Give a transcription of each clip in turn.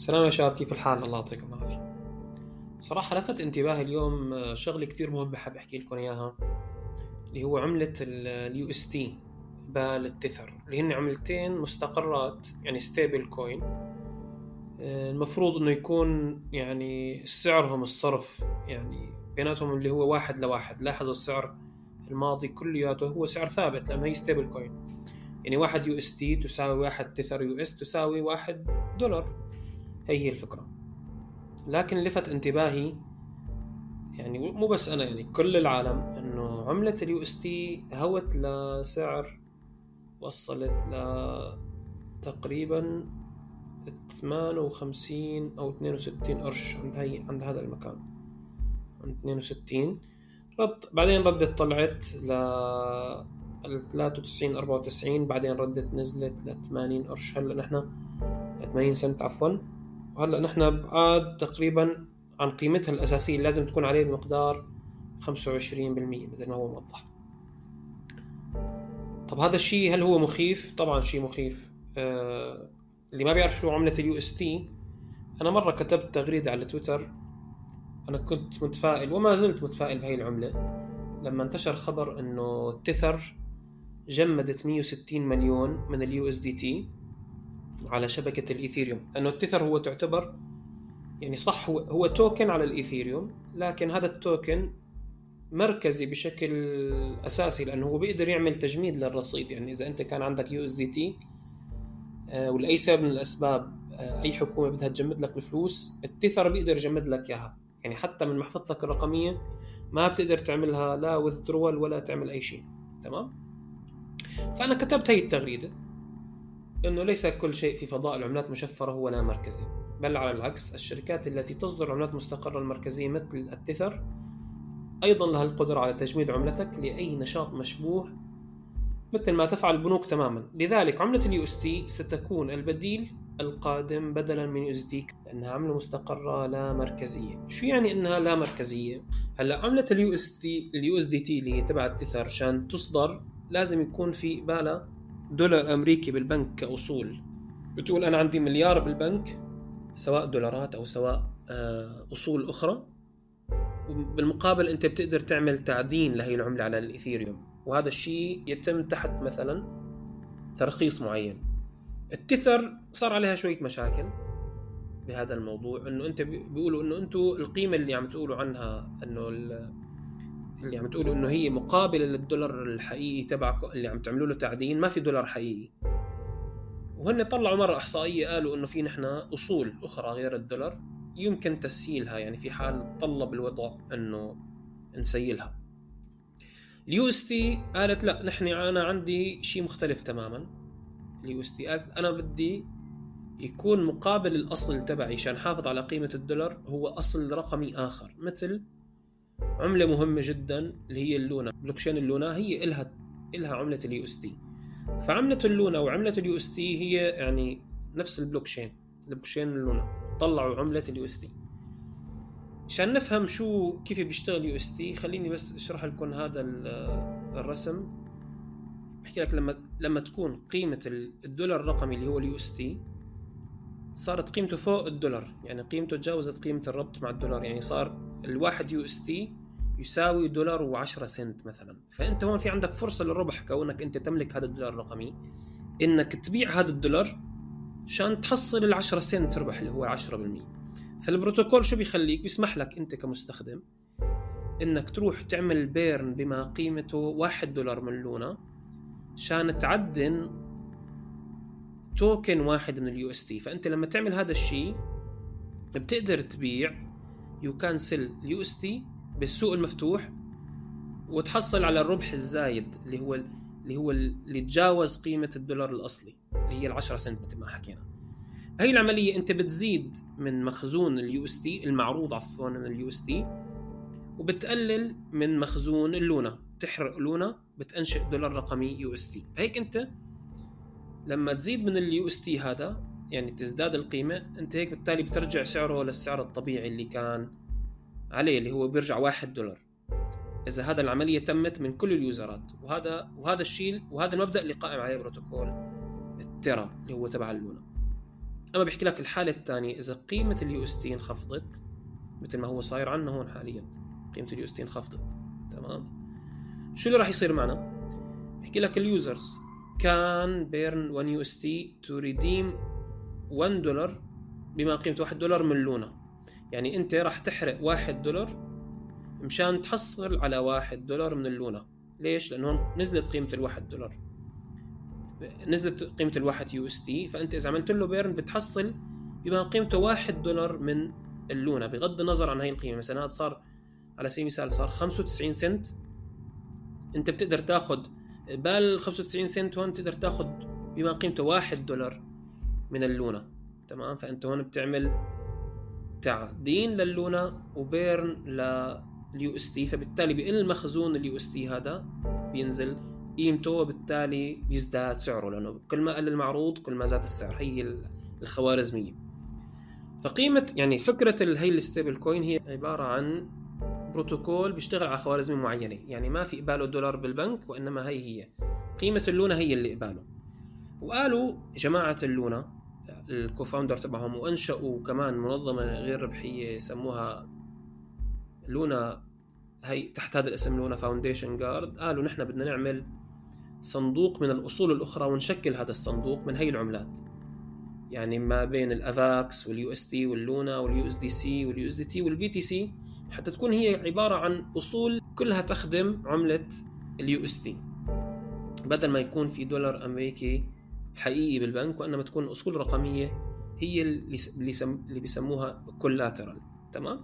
سلام يا شباب كيف الحال؟ الله يعطيكم العافية. صراحة لفت انتباهي اليوم آه، شغلة كثير مهمة حاب أحكي لكم إياها. اللي هو عملة ال UST بال Tether اللي هن عملتين مستقرات يعني stable coin المفروض إنه يكون يعني سعرهم الصرف يعني بيناتهم اللي هو واحد لواحد. لاحظ السعر الماضي كلياته هو سعر ثابت لأنه هي stable coin يعني واحد UST تساوي واحد Tether US تساوي واحد دولار. هي هي الفكرة. لكن لفت انتباهي يعني مو بس أنا يعني كل العالم إنه عملة ال UST هوت لسعر وصلت ل تقريبا 58 أو 62 قرش عند هي عند هذا المكان. عند 62 رد بعدين ردت طلعت ل 93 94 بعدين ردت نزلت ل 80 قرش. هلا نحن 80 سنت عفوا. وهلا نحن بعاد تقريبا عن قيمتها الأساسية اللي لازم تكون عليه بمقدار 25% مثل ما هو موضح. طب هذا الشيء هل هو مخيف؟ طبعا شيء مخيف. آه اللي ما بيعرف شو عملة ال UST أنا مرة كتبت تغريدة على تويتر. أنا كنت متفائل وما زلت متفائل بهي العملة. لما انتشر خبر إنه Tether جمدت 160 مليون من ال USDT. على شبكة ال Ethereum لأنه ال Tether هو تعتبر يعني صح هو, هو token على ال Ethereum لكن هذا ال token مركزي بشكل أساسي لأنه هو بيقدر يعمل تجميد للرصيد. يعني إذا أنت كان عندك USDT ولأي سبب من الأسباب آه، أي حكومة بدها تجمد لك الفلوس ال Tether بيقدر يجمد لك إياها. يعني حتى من محفظتك الرقمية ما بتقدر تعملها لا withdraw ولا تعمل أي شيء. تمام؟ فأنا كتبت هي التغريدة. أنه ليس كل شيء في فضاء العملات مشفرة هو لا مركزي بل على العكس الشركات التي تصدر عملات مستقرة المركزية مثل ال Tether أيضا لها القدرة على تجميد عملتك لأي نشاط مشبوه مثل ما تفعل البنوك تماما لذلك عملة ال UST ستكون البديل القادم بدلا من USD لأنها عملة مستقرة لا مركزية شو يعني إنها لا مركزية؟ هلأ عملة ال UST ال USDT اللي هي تبع ال Tether عشان تصدر لازم يكون في قبالها دولار أمريكي بالبنك كأصول. بتقول أنا عندي مليار بالبنك سواء دولارات أو سواء آه، أصول أخرى. بالمقابل أنت بتقدر تعمل تعدين لهي العملة على ال Ethereum. وهذا الشيء يتم تحت مثلا ترخيص معين. ال Tether صار عليها شوية مشاكل بهذا الموضوع إنه أنت بيقولوا إنه أنتم القيمة اللي عم تقولوا عنها إنه اللي عم تقولوا إنه هي مقابلة للدولار الحقيقي تبعكم اللي عم تعملوا له تعدين ما في دولار حقيقي. وهن طلعوا مرة إحصائية قالوا إنه في نحن أصول أخرى غير الدولار يمكن تسييلها يعني في حال طلب الوضع إنه نسيلها. ال UST قالت لا نحن أنا عندي شيء مختلف تماما. ال UST قالت أنا بدي يكون مقابل الأصل تبعي عشان حافظ على قيمة الدولار هو أصل رقمي آخر مثل عملة مهمة جدا اللي هي ال Luna blockchain ال Luna هي إلها إلها عملة ال UST. فعملة ال Luna وعملة ال UST هي يعني نفس ال blockchain. ال blockchain ال Luna طلعوا عملة ال UST. عشان نفهم شو كيف بيشتغل UST خليني بس أشرح لكم هذا الرسم. احكي لك لما لما تكون قيمة الدولار الرقمي اللي هو اليو إس تي صارت قيمته فوق الدولار. يعني قيمته تجاوزت قيمة الربط مع الدولار. يعني صار الواحد UST يساوي دولار و10 سنت مثلا. فأنت هون في عندك فرصة للربح كونك أنت تملك هذا الدولار الرقمي. إنك تبيع هذا الدولار عشان تحصل ال10 سنت ربح اللي هو 10% فالبروتوكول شو بيخليك؟ بيسمح لك أنت كمستخدم إنك تروح تعمل burn بما قيمته واحد دولار من Luna عشان تعدن token واحد من ال UST فأنت لما تعمل هذا الشيء بتقدر تبيع you can sell ال UST بالسوق المفتوح وتحصل على الربح الزايد اللي هو اللي هو اللي تجاوز قيمة الدولار الأصلي اللي هي ال10 سنت مثل ما حكينا. هي العملية أنت بتزيد من مخزون ال UST المعروض عفوا من ال UST وبتقلل من مخزون ال Luna تحرق Luna بتنشئ دولار رقمي UST فهيك أنت لما تزيد من ال UST هذا يعني تزداد القيمة أنت هيك بالتالي بترجع سعره للسعر الطبيعي اللي كان عليه اللي هو بيرجع واحد دولار. إذا هذا العملية تمت من كل ال user ات وهذا وهذا الشيء وهذا المبدأ اللي قائم عليه بروتوكول ال Terra اللي هو تبع ال Luna أما بحكي لك الحالة الثانية إذا قيمة ال UST انخفضت مثل ما هو صاير عندنا هون حاليا قيمة ال UST انخفضت. تمام؟ شو اللي راح يصير معنا؟ بحكي لك ال users. can burn 1 UST to redeem 1 دولار بما قيمته 1 دولار من لونا. يعني أنت راح تحرق 1 دولار مشان تحصل على 1 دولار من اللونا. ليش؟ لأنه نزلت قيمة الواحد دولار. نزلت قيمة الواحد UST فأنت إذا عملت له burn بتحصل بما قيمته واحد دولار من اللونا. بغض النظر عن هاي القيمة. مثلا هذا صار على سبيل المثال صار 95 سنت. أنت بتقدر تاخذ بال 95 سنت هون تقدر تاخذ بما قيمته واحد دولار. من اللونا تمام؟ فأنت هون بتعمل تعدين لللونا و burn لل UST فبالتالي بقل مخزون ال UST هذا بينزل قيمته وبالتالي بيزداد سعره لأنه كل ما قل المعروض كل ما زاد السعر. هي الخوارزمية. فقيمة يعني فكرة هي ال stablecoin هي عبارة عن بروتوكول بيشتغل على خوارزميه معينة. يعني ما في قباله دولار بالبنك وإنما هي هي. قيمة اللونا هي اللي قباله وقالوا جماعة اللونا ال co-founder تبعهم وأنشأوا كمان منظمة غير ربحية سموها لونا. هي تحت هذا الاسم Luna Foundation Guard. قالوا نحن بدنا نعمل صندوق من الأصول الأخرى ونشكل هذا الصندوق من هي العملات يعني ما بين ال AVAX وال UST واللونا وال USDC وال USDT وال BTC حتى تكون هي عبارة عن أصول كلها تخدم عملة ال UST بدل ما يكون في دولار أمريكي حقيقي بالبنك وإنما تكون أصول رقمية هي اللي اللي بيسموها collateral تمام؟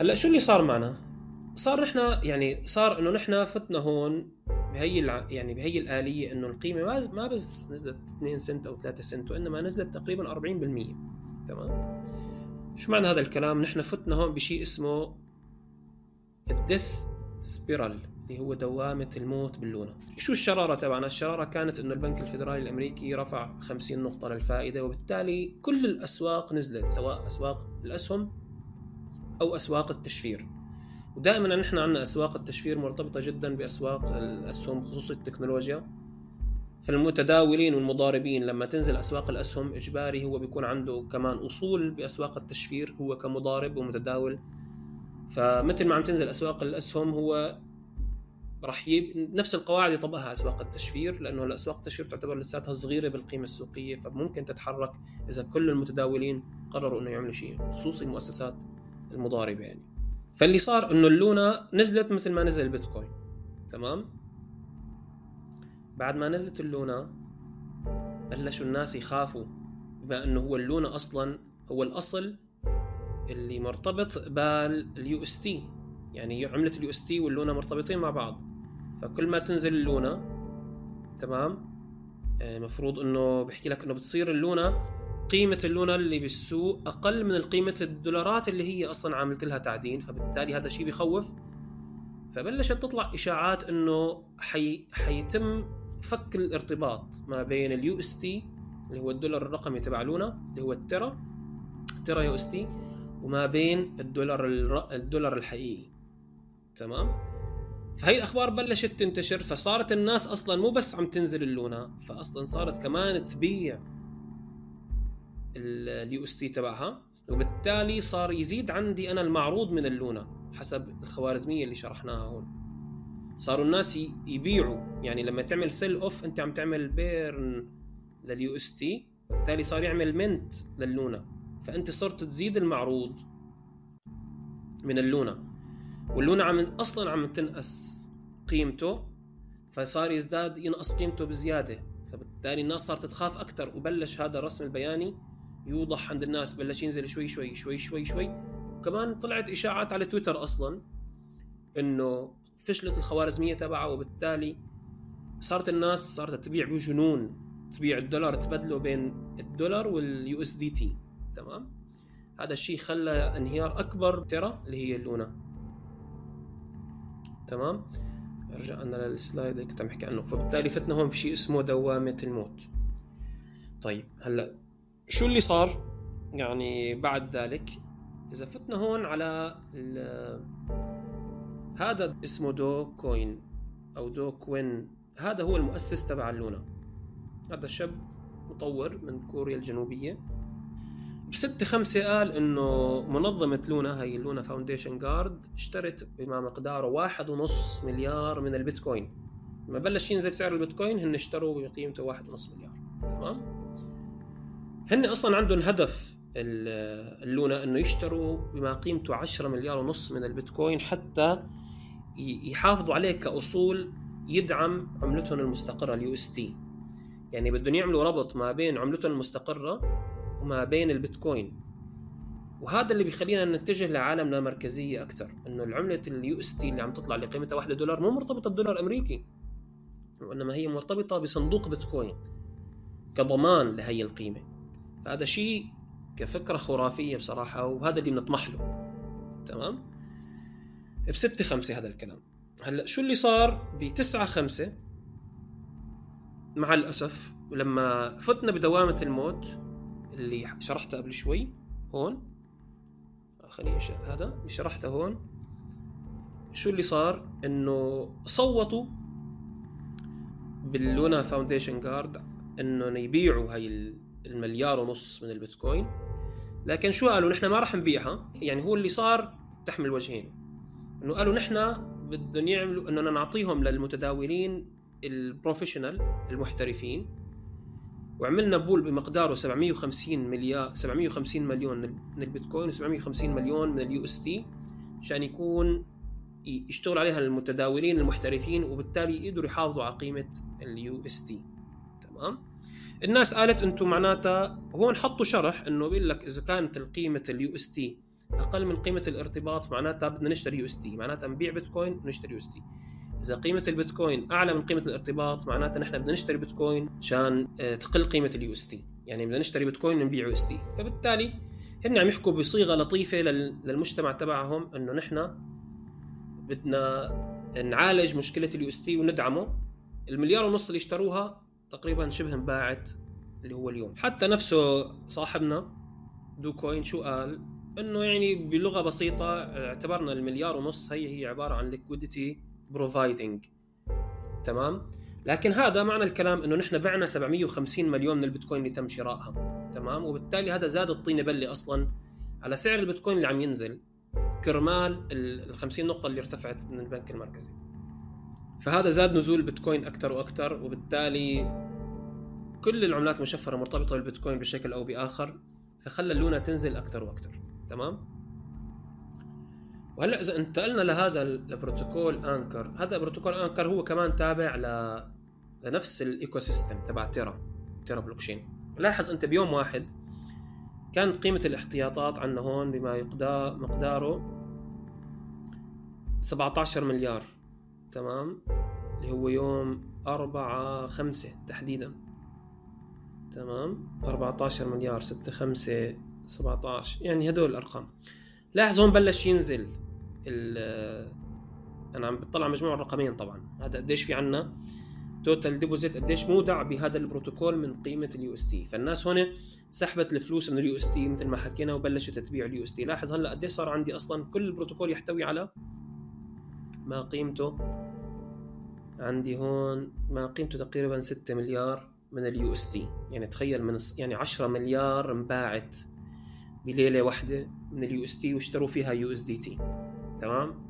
هلأ شو اللي صار معنا؟ صار نحن يعني صار إنه نحن فتنا هون بهي الع... يعني بهي الآلية إنه القيمة ما ما بس نزلت 2 سنت أو 3 سنت وإنما نزلت تقريبا 40% تمام؟ شو معنى هذا الكلام؟ نحن فتنا هون بشيء اسمه ال death spiral. اللي هو دوامة الموت باللونا. شو الشرارة تبعنا؟ الشرارة كانت إنه البنك الفيدرالي الأمريكي رفع 50 نقطة للفائدة وبالتالي كل الأسواق نزلت سواء أسواق الأسهم أو أسواق التشفير. ودائما نحن عندنا أسواق التشفير مرتبطة جدا بأسواق الأسهم خصوصا التكنولوجيا. فالمتداولين والمضاربين لما تنزل أسواق الأسهم إجباري هو بيكون عنده كمان أصول بأسواق التشفير هو كمضارب ومتداول. فمثل ما عم تنزل أسواق الأسهم هو راح يب... نفس القواعد يطبقها أسواق التشفير لأنه الاسواق التشفير تعتبر لساتها صغيرة بالقيمة السوقية فممكن تتحرك إذا كل المتداولين قرروا إنه يعملوا شيء خصوصي المؤسسات المضاربة يعني. فاللي صار إنه اللونا نزلت مثل ما نزل البيتكوين. تمام؟ بعد ما نزلت اللونا بلشوا الناس يخافوا بما إنه هو اللونا أصلا هو الأصل اللي مرتبط بال UST. يعني عملة ال UST واللونا مرتبطين مع بعض. فكل ما تنزل اللونا تمام؟ المفروض آه، إنه بحكي لك إنه بتصير اللونا قيمة اللونا اللي بالسوق أقل من قيمة الدولارات اللي هي أصلا عاملت لها تعدين فبالتالي هذا الشيء بيخوف. فبلشت تطلع إشاعات إنه حي... حيتم فك الارتباط ما بين ال UST اللي هو الدولار الرقمي تبع لونا اللي هو ال Terra Terra UST وما بين الدولار الر... الدولار الحقيقي. تمام؟ فهي الأخبار بلشت تنتشر فصارت الناس أصلا مو بس عم تنزل اللونا فاصلا صارت كمان تبيع ال UST تبعها وبالتالي صار يزيد عندي أنا المعروض من اللونا حسب الخوارزمية اللي شرحناها هون. صاروا الناس يبيعوا يعني لما تعمل sell off أنت عم تعمل burn لل UST بالتالي صار يعمل mint لللونا فأنت صرت تزيد المعروض من اللونا واللونا عم أصلا عم تنقص قيمته فصار يزداد ينقص قيمته بزيادة. فبالتالي الناس صارت تخاف أكثر وبلش هذا الرسم البياني يوضح عند الناس بلش ينزل شوي شوي شوي شوي شوي. وكمان طلعت إشاعات على تويتر أصلا إنه فشلت الخوارزمية تبعه وبالتالي صارت الناس صارت تبيع بجنون تبيع الدولار تبدله بين الدولار وال USDT. تمام؟ هذا الشيء خلى انهيار أكبر Terra اللي هي اللونا تمام؟ رجعنا لل slide اللي كنت عم بحكي عنه. فبالتالي فتنا هون بشيء اسمه دوامة الموت. طيب هلأ شو اللي صار؟ يعني بعد ذلك إذا فتنا هون على هذا اسمه Do Kwon أو Do Kwon هذا هو المؤسس تبع اللونا. هذا الشاب مطور من كوريا الجنوبية. بستة خمسة قال إنه منظمة لونا هي Luna Foundation Guard اشترت بما مقداره واحد ونص مليار من البيتكوين. لما بلش ينزل سعر البيتكوين هن اشتروا بقيمته واحد ونص مليار. تمام؟ هن أصلا عندهم هدف اللونا إنه يشتروا بما قيمته 10 مليار ونص من البيتكوين حتى يحافظوا عليه كأصول يدعم عملتهم المستقرة ال UST يعني بدهم يعملوا ربط ما بين عملتهم المستقرة وما بين البيتكوين. وهذا اللي بيخلينا نتجه لعالم لا مركزية أكثر إنه العملة ال UST اللي عم تطلع اللي قيمتها 1 دولار مو مرتبطة بدولار أمريكي وإنما هي مرتبطة بصندوق بيتكوين كضمان لهي القيمة. فهذا شيء كفكرة خرافية بصراحة وهذا اللي بنطمح له. تمام؟ بستة خمسة هذا الكلام. هلأ شو اللي صار؟ بتسعة خمسة مع الأسف لما فتنا بدوامة الموت اللي شرحتها قبل شوي. هون. خليني هذا اللي شرحته هون. شو اللي صار؟ إنه صوتوا باللونا فاونديشن جارد انه يبيعوا هاي المليار ونص من البيتكوين. لكن شو قالوا؟ نحن ما راح نبيعها. يعني هو اللي صار تحمل وجهين. إنه قالوا نحن بدهم يعملوا اننا نعطيهم للمتداولين ال professional المحترفين. وعملنا pool بمقداره 750 مليار 750 مليون من البيتكوين و750 مليون من ال UST عشان يكون يشتغل عليها المتداولين المحترفين وبالتالي يقدروا يحافظوا على قيمة ال UST. تمام؟ الناس قالت أنتم معناتها هون حطوا شرح انه بيقول لك إذا كانت القيمة ال UST أقل من قيمة الارتباط معناتها بدنا نشتري UST معناتها نبيع بيتكوين ونشتري UST. إذا قيمة البيتكوين أعلى من قيمة الارتباط معناتها نحن بدنا نشتري بيتكوين عشان آه، تقل قيمة ال UST يعني بدنا نشتري بيتكوين ونبيع UST فبالتالي هن عم يحكوا بصيغة لطيفة للمجتمع تبعهم إنه نحن بدنا نعالج مشكلة ال UST وندعمه. المليار ونص اللي اشتروها تقريبا شبه انباعت اللي هو اليوم. حتى نفسه صاحبنا Do Kwon شو قال؟ إنه يعني بلغة بسيطة اعتبرنا المليار ونص هي هي عبارة عن liquidity providing تمام؟ لكن هذا معنى الكلام إنه نحن بعنا 750 مليون من البيتكوين اللي تم شرائها تمام؟ وبالتالي هذا زاد الطينه بله أصلا على سعر البيتكوين اللي عم ينزل كرمال ال 50 نقطة اللي ارتفعت من البنك المركزي. فهذا زاد نزول البيتكوين أكثر وأكثر وبالتالي كل العملات المشفرة مرتبطة بالبيتكوين بشكل أو بآخر فخلى ال Luna تنزل أكثر وأكثر تمام؟ وهلا إذا انتقلنا لهذا البروتوكول Anchor. هذا بروتوكول Anchor هو كمان تابع ل لنفس ال ecosystem تبع Terra Terra blockchain. لاحظ أنت بيوم واحد كانت قيمة الاحتياطات عندنا هون بما مقداره 17 مليار. تمام؟ اللي هو يوم أربعة خمسة تحديدا. تمام؟ 14 مليار ستة خمسة 17 يعني هدول الأرقام. لاحظ هون بلش ينزل. أنا عم بطلع مجموع الرقمين طبعا. هذا قديش في عنا total deposit قديش مودع بهذا البروتوكول من قيمة ال UST فالناس هون سحبت الفلوس من ال UST مثل ما حكينا وبلشت تبيع ال UST لاحظ هلأ قديش صار عندي أصلا كل البروتوكول يحتوي على ما قيمته عندي هون ما قيمته تقريبا 6 مليار من ال UST يعني تخيل من يعني 10 مليار انباعت بليلة واحدة من ال UST واشتروا فيها USDT تمام؟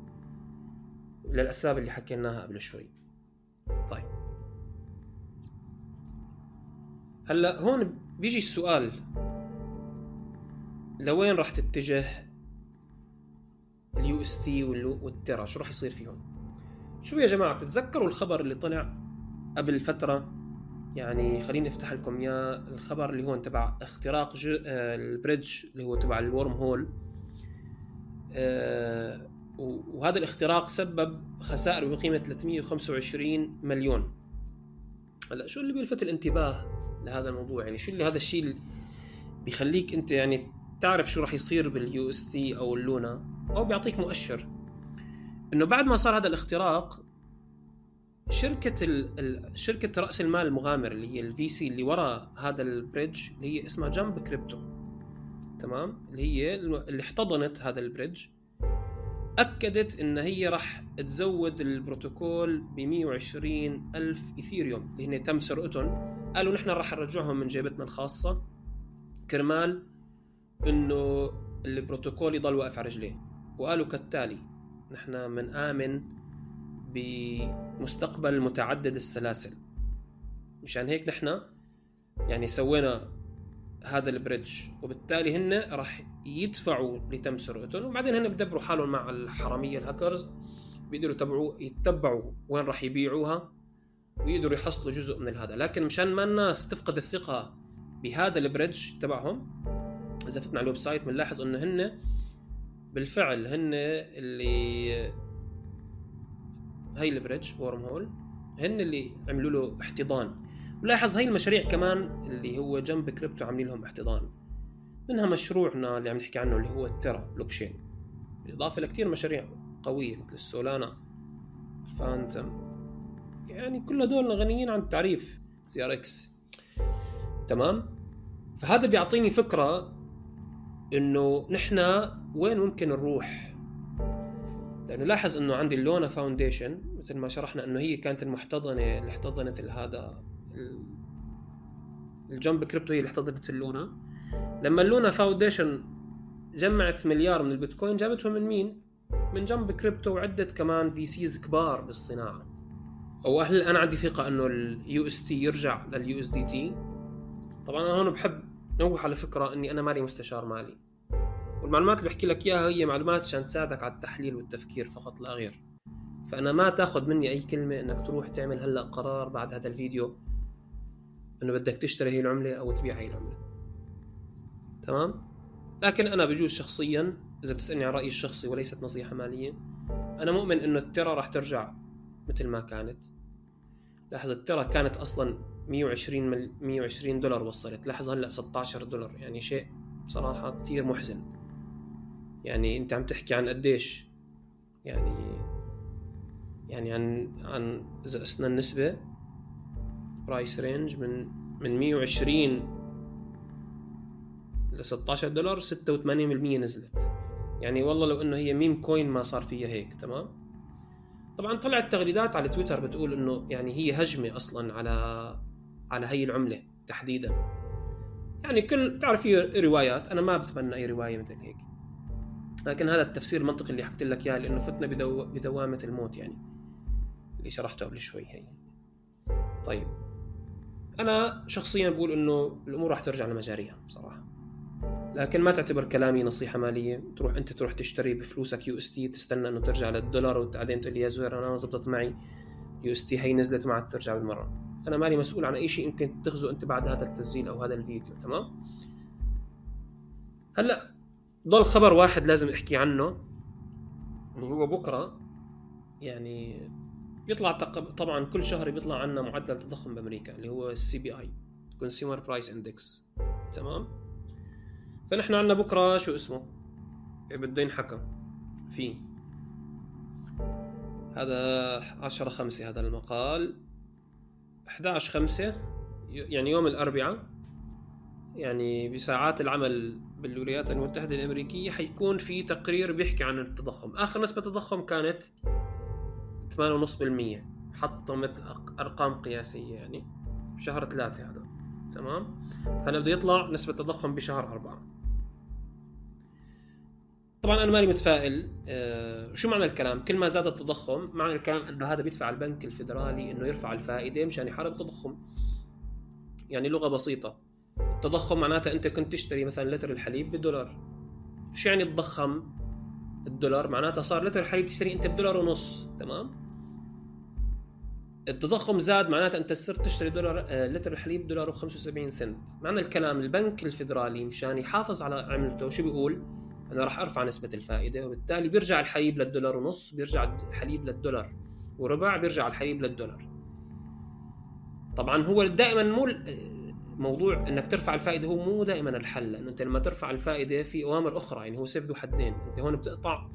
للأسباب اللي حكيناها قبل شوي. طيب. هلأ هون بيجي السؤال. لوين راح تتجه ال UST وال Terra شو راح يصير فيهم؟ شو يا جماعة بتتذكروا الخبر اللي طلع قبل فترة؟ يعني خليني أفتح لكم إياه. الخبر اللي هون تبع اختراق آه، ال bridge اللي هو تبع ال Wormhole. آه وهذا الاختراق سبب خسائر بقيمة 325 مليون. هلا شو اللي بيلفت الانتباه لهذا الموضوع؟ يعني شو اللي هذا الشيء اللي بيخليك انت يعني تعرف شو راح يصير بال UST أو ال Luna؟ أو بيعطيك مؤشر. إنه بعد ما صار هذا الاختراق شركة. شركة رأس المال المغامر اللي هي ال VC اللي وراء هذا ال bridge اللي هي اسمها Jump Crypto. تمام؟ اللي هي اللي احتضنت هذا ال bridge. أكدت إن هي راح تزود البروتوكول ب 120 ألف Ethereum. اللي هن تم سرقتهم. قالوا نحن راح نرجعهم من جيبتنا الخاصة. كرمال إنه البروتوكول يضل واقف على رجليه. وقالوا كالتالي نحن منآمن بمستقبل متعدد السلاسل. مشان هيك نحن يعني سوينا هذا ال bridge. وبالتالي هن راح يدفعوا لتم سرقتهم وبعدين هن بدبروا حالهم مع الحراميه الهاكرز بيقدروا يتبعوا يتبعوا وين راح يبيعوها ويقدروا يحصلوا جزء من هذا. لكن مشان ما الناس تفقد الثقة بهذا ال bridge تبعهم إذا فتنا على ال website بنلاحظ إنه هن بالفعل هن اللي هاي ال bridge Wormhole هن اللي عملوا له احتضان. ولاحظ هاي المشاريع كمان اللي هو Jump Crypto عاملين لهم احتضان. منها مشروعنا اللي عم نحكي عنه اللي هو ال Terra blockchain بالإضافة لكثير مشاريع قوية مثل ال Solana ال Fantom. يعني كل هدول غنيين عن التعريف ZRX تمام؟ فهذا بيعطيني فكرة إنه نحن وين ممكن نروح؟ لأنه لاحظ إنه عندي ال Luna Foundation مثل ما شرحنا إنه هي كانت المحتضنة اللي احتضنت هذا ال Jump Crypto هي اللي احتضنت ال Luna. لما ال Luna Foundation جمعت مليار من البيتكوين جابتهم من مين؟ من Jump Crypto وعدة كمان VCs كبار بالصناعة أو هل أنا عندي ثقة إنه ال UST يرجع لل USDT؟ طبعا أنا هون بحب نوه على فكرة إني أنا مالي مستشار مالي والمعلومات اللي بحكي لك إياها هي معلومات عشان تساعدك على التحليل والتفكير فقط لا غير فأنا ما تاخذ مني أي كلمة إنك تروح تعمل هلأ قرار بعد هذا الفيديو إنه بدك تشتري هي العملة أو تبيع هي العملة تمام؟ لكن أنا بجوز شخصيا إذا بتسألني عن رأيي الشخصي وليست نصيحة مالية أنا مؤمن إنه الترى راح ترجع مثل ما كانت. لاحظ الترى كانت أصلا 120 مل... 120 دولار وصلت. لاحظ هلأ 16 دولار. يعني شيء بصراحة كتير محزن. يعني أنت عم تحكي عن قديش؟ يعني يعني عن عن إذا قسنا النسبة price range من من 120 ل 16 دولار 86% نزلت. يعني والله لو إنه هي meme coin ما صار فيها هيك تمام؟ طبعا طلعت تغريدات على تويتر بتقول إنه يعني هي هجمة أصلا على على هي العملة تحديدا. يعني كل بتعرف في روايات أنا ما بتمنى أي رواية مثل هيك. لكن هذا التفسير المنطقي اللي حكيت لك إياه لإنه فتنا بدو... بدوامة الموت يعني. اللي شرحته قبل شوي هي. طيب. أنا شخصيا بقول إنه الأمور راح ترجع لمجاريها بصراحة. لكن ما تعتبر كلامي نصيحة مالية. تروح أنت تروح تشتري بفلوسك UST تستنى إنه ترجع للدولار وبعدين تقول لي يا زهير أنا ما زبطت معي. UST هي نزلت وما عاد ترجع بالمرة. أنا مالي مسؤول عن أي شيء يمكن تتخذه أنت بعد هذا التسجيل أو هذا الفيديو تمام؟ هلأ ضل خبر واحد لازم أحكي عنه. اللي هو بكرة يعني بيطلع طبعا كل شهر بيطلع عنا معدل تضخم بأمريكا اللي هو ال CPI consumer price index تمام؟ فنحن عنا بكرة شو اسمه؟ بده ينحكى. فيه هذا عشرة خمسة هذا المقال. 11 خمسة يعني يوم الأربعاء. يعني بساعات العمل بالولايات المتحدة الأمريكية حيكون في تقرير بيحكي عن التضخم. آخر نسبة تضخم كانت 8.5% حطمت أرقام قياسية يعني. شهر ثلاثة هذا. تمام؟ فهلا بده يطلع نسبة تضخم بشهر أربعة. طبعا أنا ماني متفائل أه شو معنى الكلام؟ كل ما زاد التضخم معنى الكلام إنه هذا بيدفع البنك الفيدرالي إنه يرفع الفائدة مشان يحارب التضخم. يعني لغة بسيطة. التضخم معناتها أنت كنت تشتري مثلا لتر الحليب بدولار شو يعني تضخم الدولار؟ معناتها صار لتر الحليب تشتري أنت بدولار ونص تمام؟ التضخم زاد معناتها أنت صرت تشتري دولار آه، لتر الحليب دولار و75 سنت. معنى الكلام البنك الفيدرالي مشان يحافظ على عملته شو بيقول؟ أنا راح أرفع نسبة الفائدة وبالتالي بيرجع الحليب للدولار ونص بيرجع الحليب للدولار وربع بيرجع الحليب للدولار. طبعا هو دائما مو موضوع إنك ترفع الفائدة هو مو دائما الحل لأنه أنت لما ترفع الفائدة في أوامر أخرى يعني هو سيف ذو حدين. أنت هون بتقطع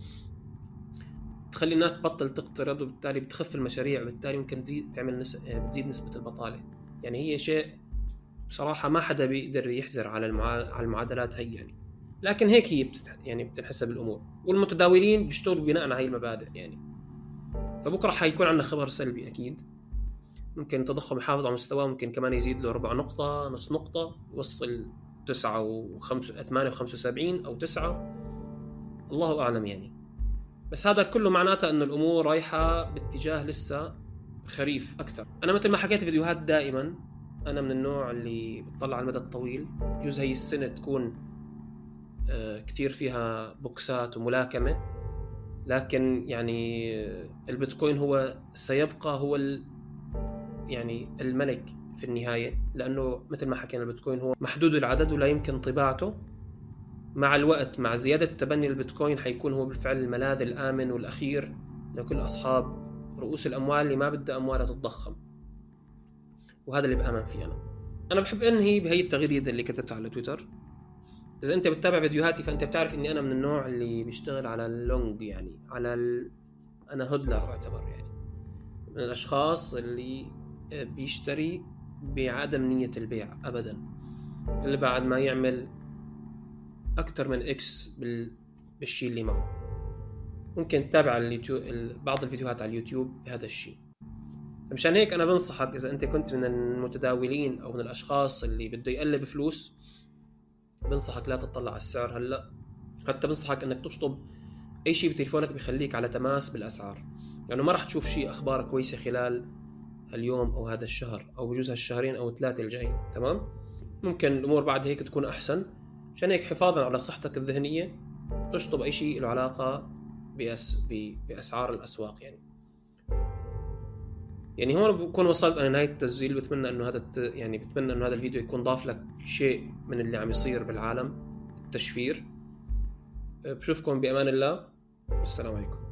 تخلي الناس تبطل تقترض وبالتالي بتخف المشاريع وبالتالي ممكن تزيد تعمل نس... بتزيد نسبة البطالة. يعني هي شيء بصراحة ما حدا بيقدر يحزر على المع... على المعادلات هي يعني. لكن هيك هي. يعني بتنحسب الأمور. والمتداولين بيشتغلوا بناء على هاي المبادئ يعني. فبكرة حيكون عندنا خبر سلبي أكيد. ممكن التضخم يحافظ على مستواه ممكن كمان يزيد له ربع نقطة نص نقطة يوصل تسعة وخمسة ثمانية وخمسة وسبعين أو تسعة. الله أعلم يعني. بس هذا كله معناته أن الأمور رايحة باتجاه لسه خريف أكثر أنا مثل ما حكيت في فيديوهات دائما أنا من النوع اللي بتطلع على المدى الطويل. جوز هي السنة تكون كتير فيها بوكسات وملاكمة. لكن يعني البيتكوين هو سيبقى هو يعني الملك في النهاية. لأنه مثل ما حكينا البيتكوين هو محدود العدد ولا يمكن طباعته. مع الوقت مع زيادة تبني البيتكوين حيكون هو بالفعل الملاذ الآمن والأخير لكل أصحاب رؤوس الأموال اللي ما بدها أموالها تتضخم. وهذا اللي بآمن فيه أنا. أنا بحب أنهي بهي التغريدة اللي كتبتها على تويتر. إذا أنت بتتابع فيديوهاتي فأنت بتعرف إني أنا من النوع اللي بيشتغل على ال long يعني على ال... أنا hodler أعتبر يعني. من الأشخاص اللي بيشتري بعدم نية البيع أبدا. اللي بعد ما يعمل أكثر من x بال... بالشيء اللي معه. ممكن تتابع اليوتيوب بعض الفيديوهات على اليوتيوب بهذا الشيء مشان هيك أنا بنصحك إذا أنت كنت من المتداولين أو من الأشخاص اللي بده يقلب فلوس بنصحك لا تطلع على السعر هلأ. حتى بنصحك إنك تشطب. أي شيء بتليفونك بخليك على تماس بالأسعار. لأنه يعني ما راح تشوف شيء أخبار كويسة خلال اليوم أو هذا الشهر أو بجوز هالشهرين أو ثلاثة الجايين تمام؟ ممكن الأمور بعد هيك تكون أحسن. عشان هيك حفاظا على صحتك الذهنية اشطب أي شيء له علاقة بأس... بأسعار الأسواق يعني. يعني هون بكون وصلت أنا نهاية التسجيل. بتمنى إنه هذا. يعني بتمنى إنه هذا الفيديو يكون ضاف لك شيء من اللي عم يصير بالعالم التشفير. بشوفكم بأمان الله. والسلام عليكم.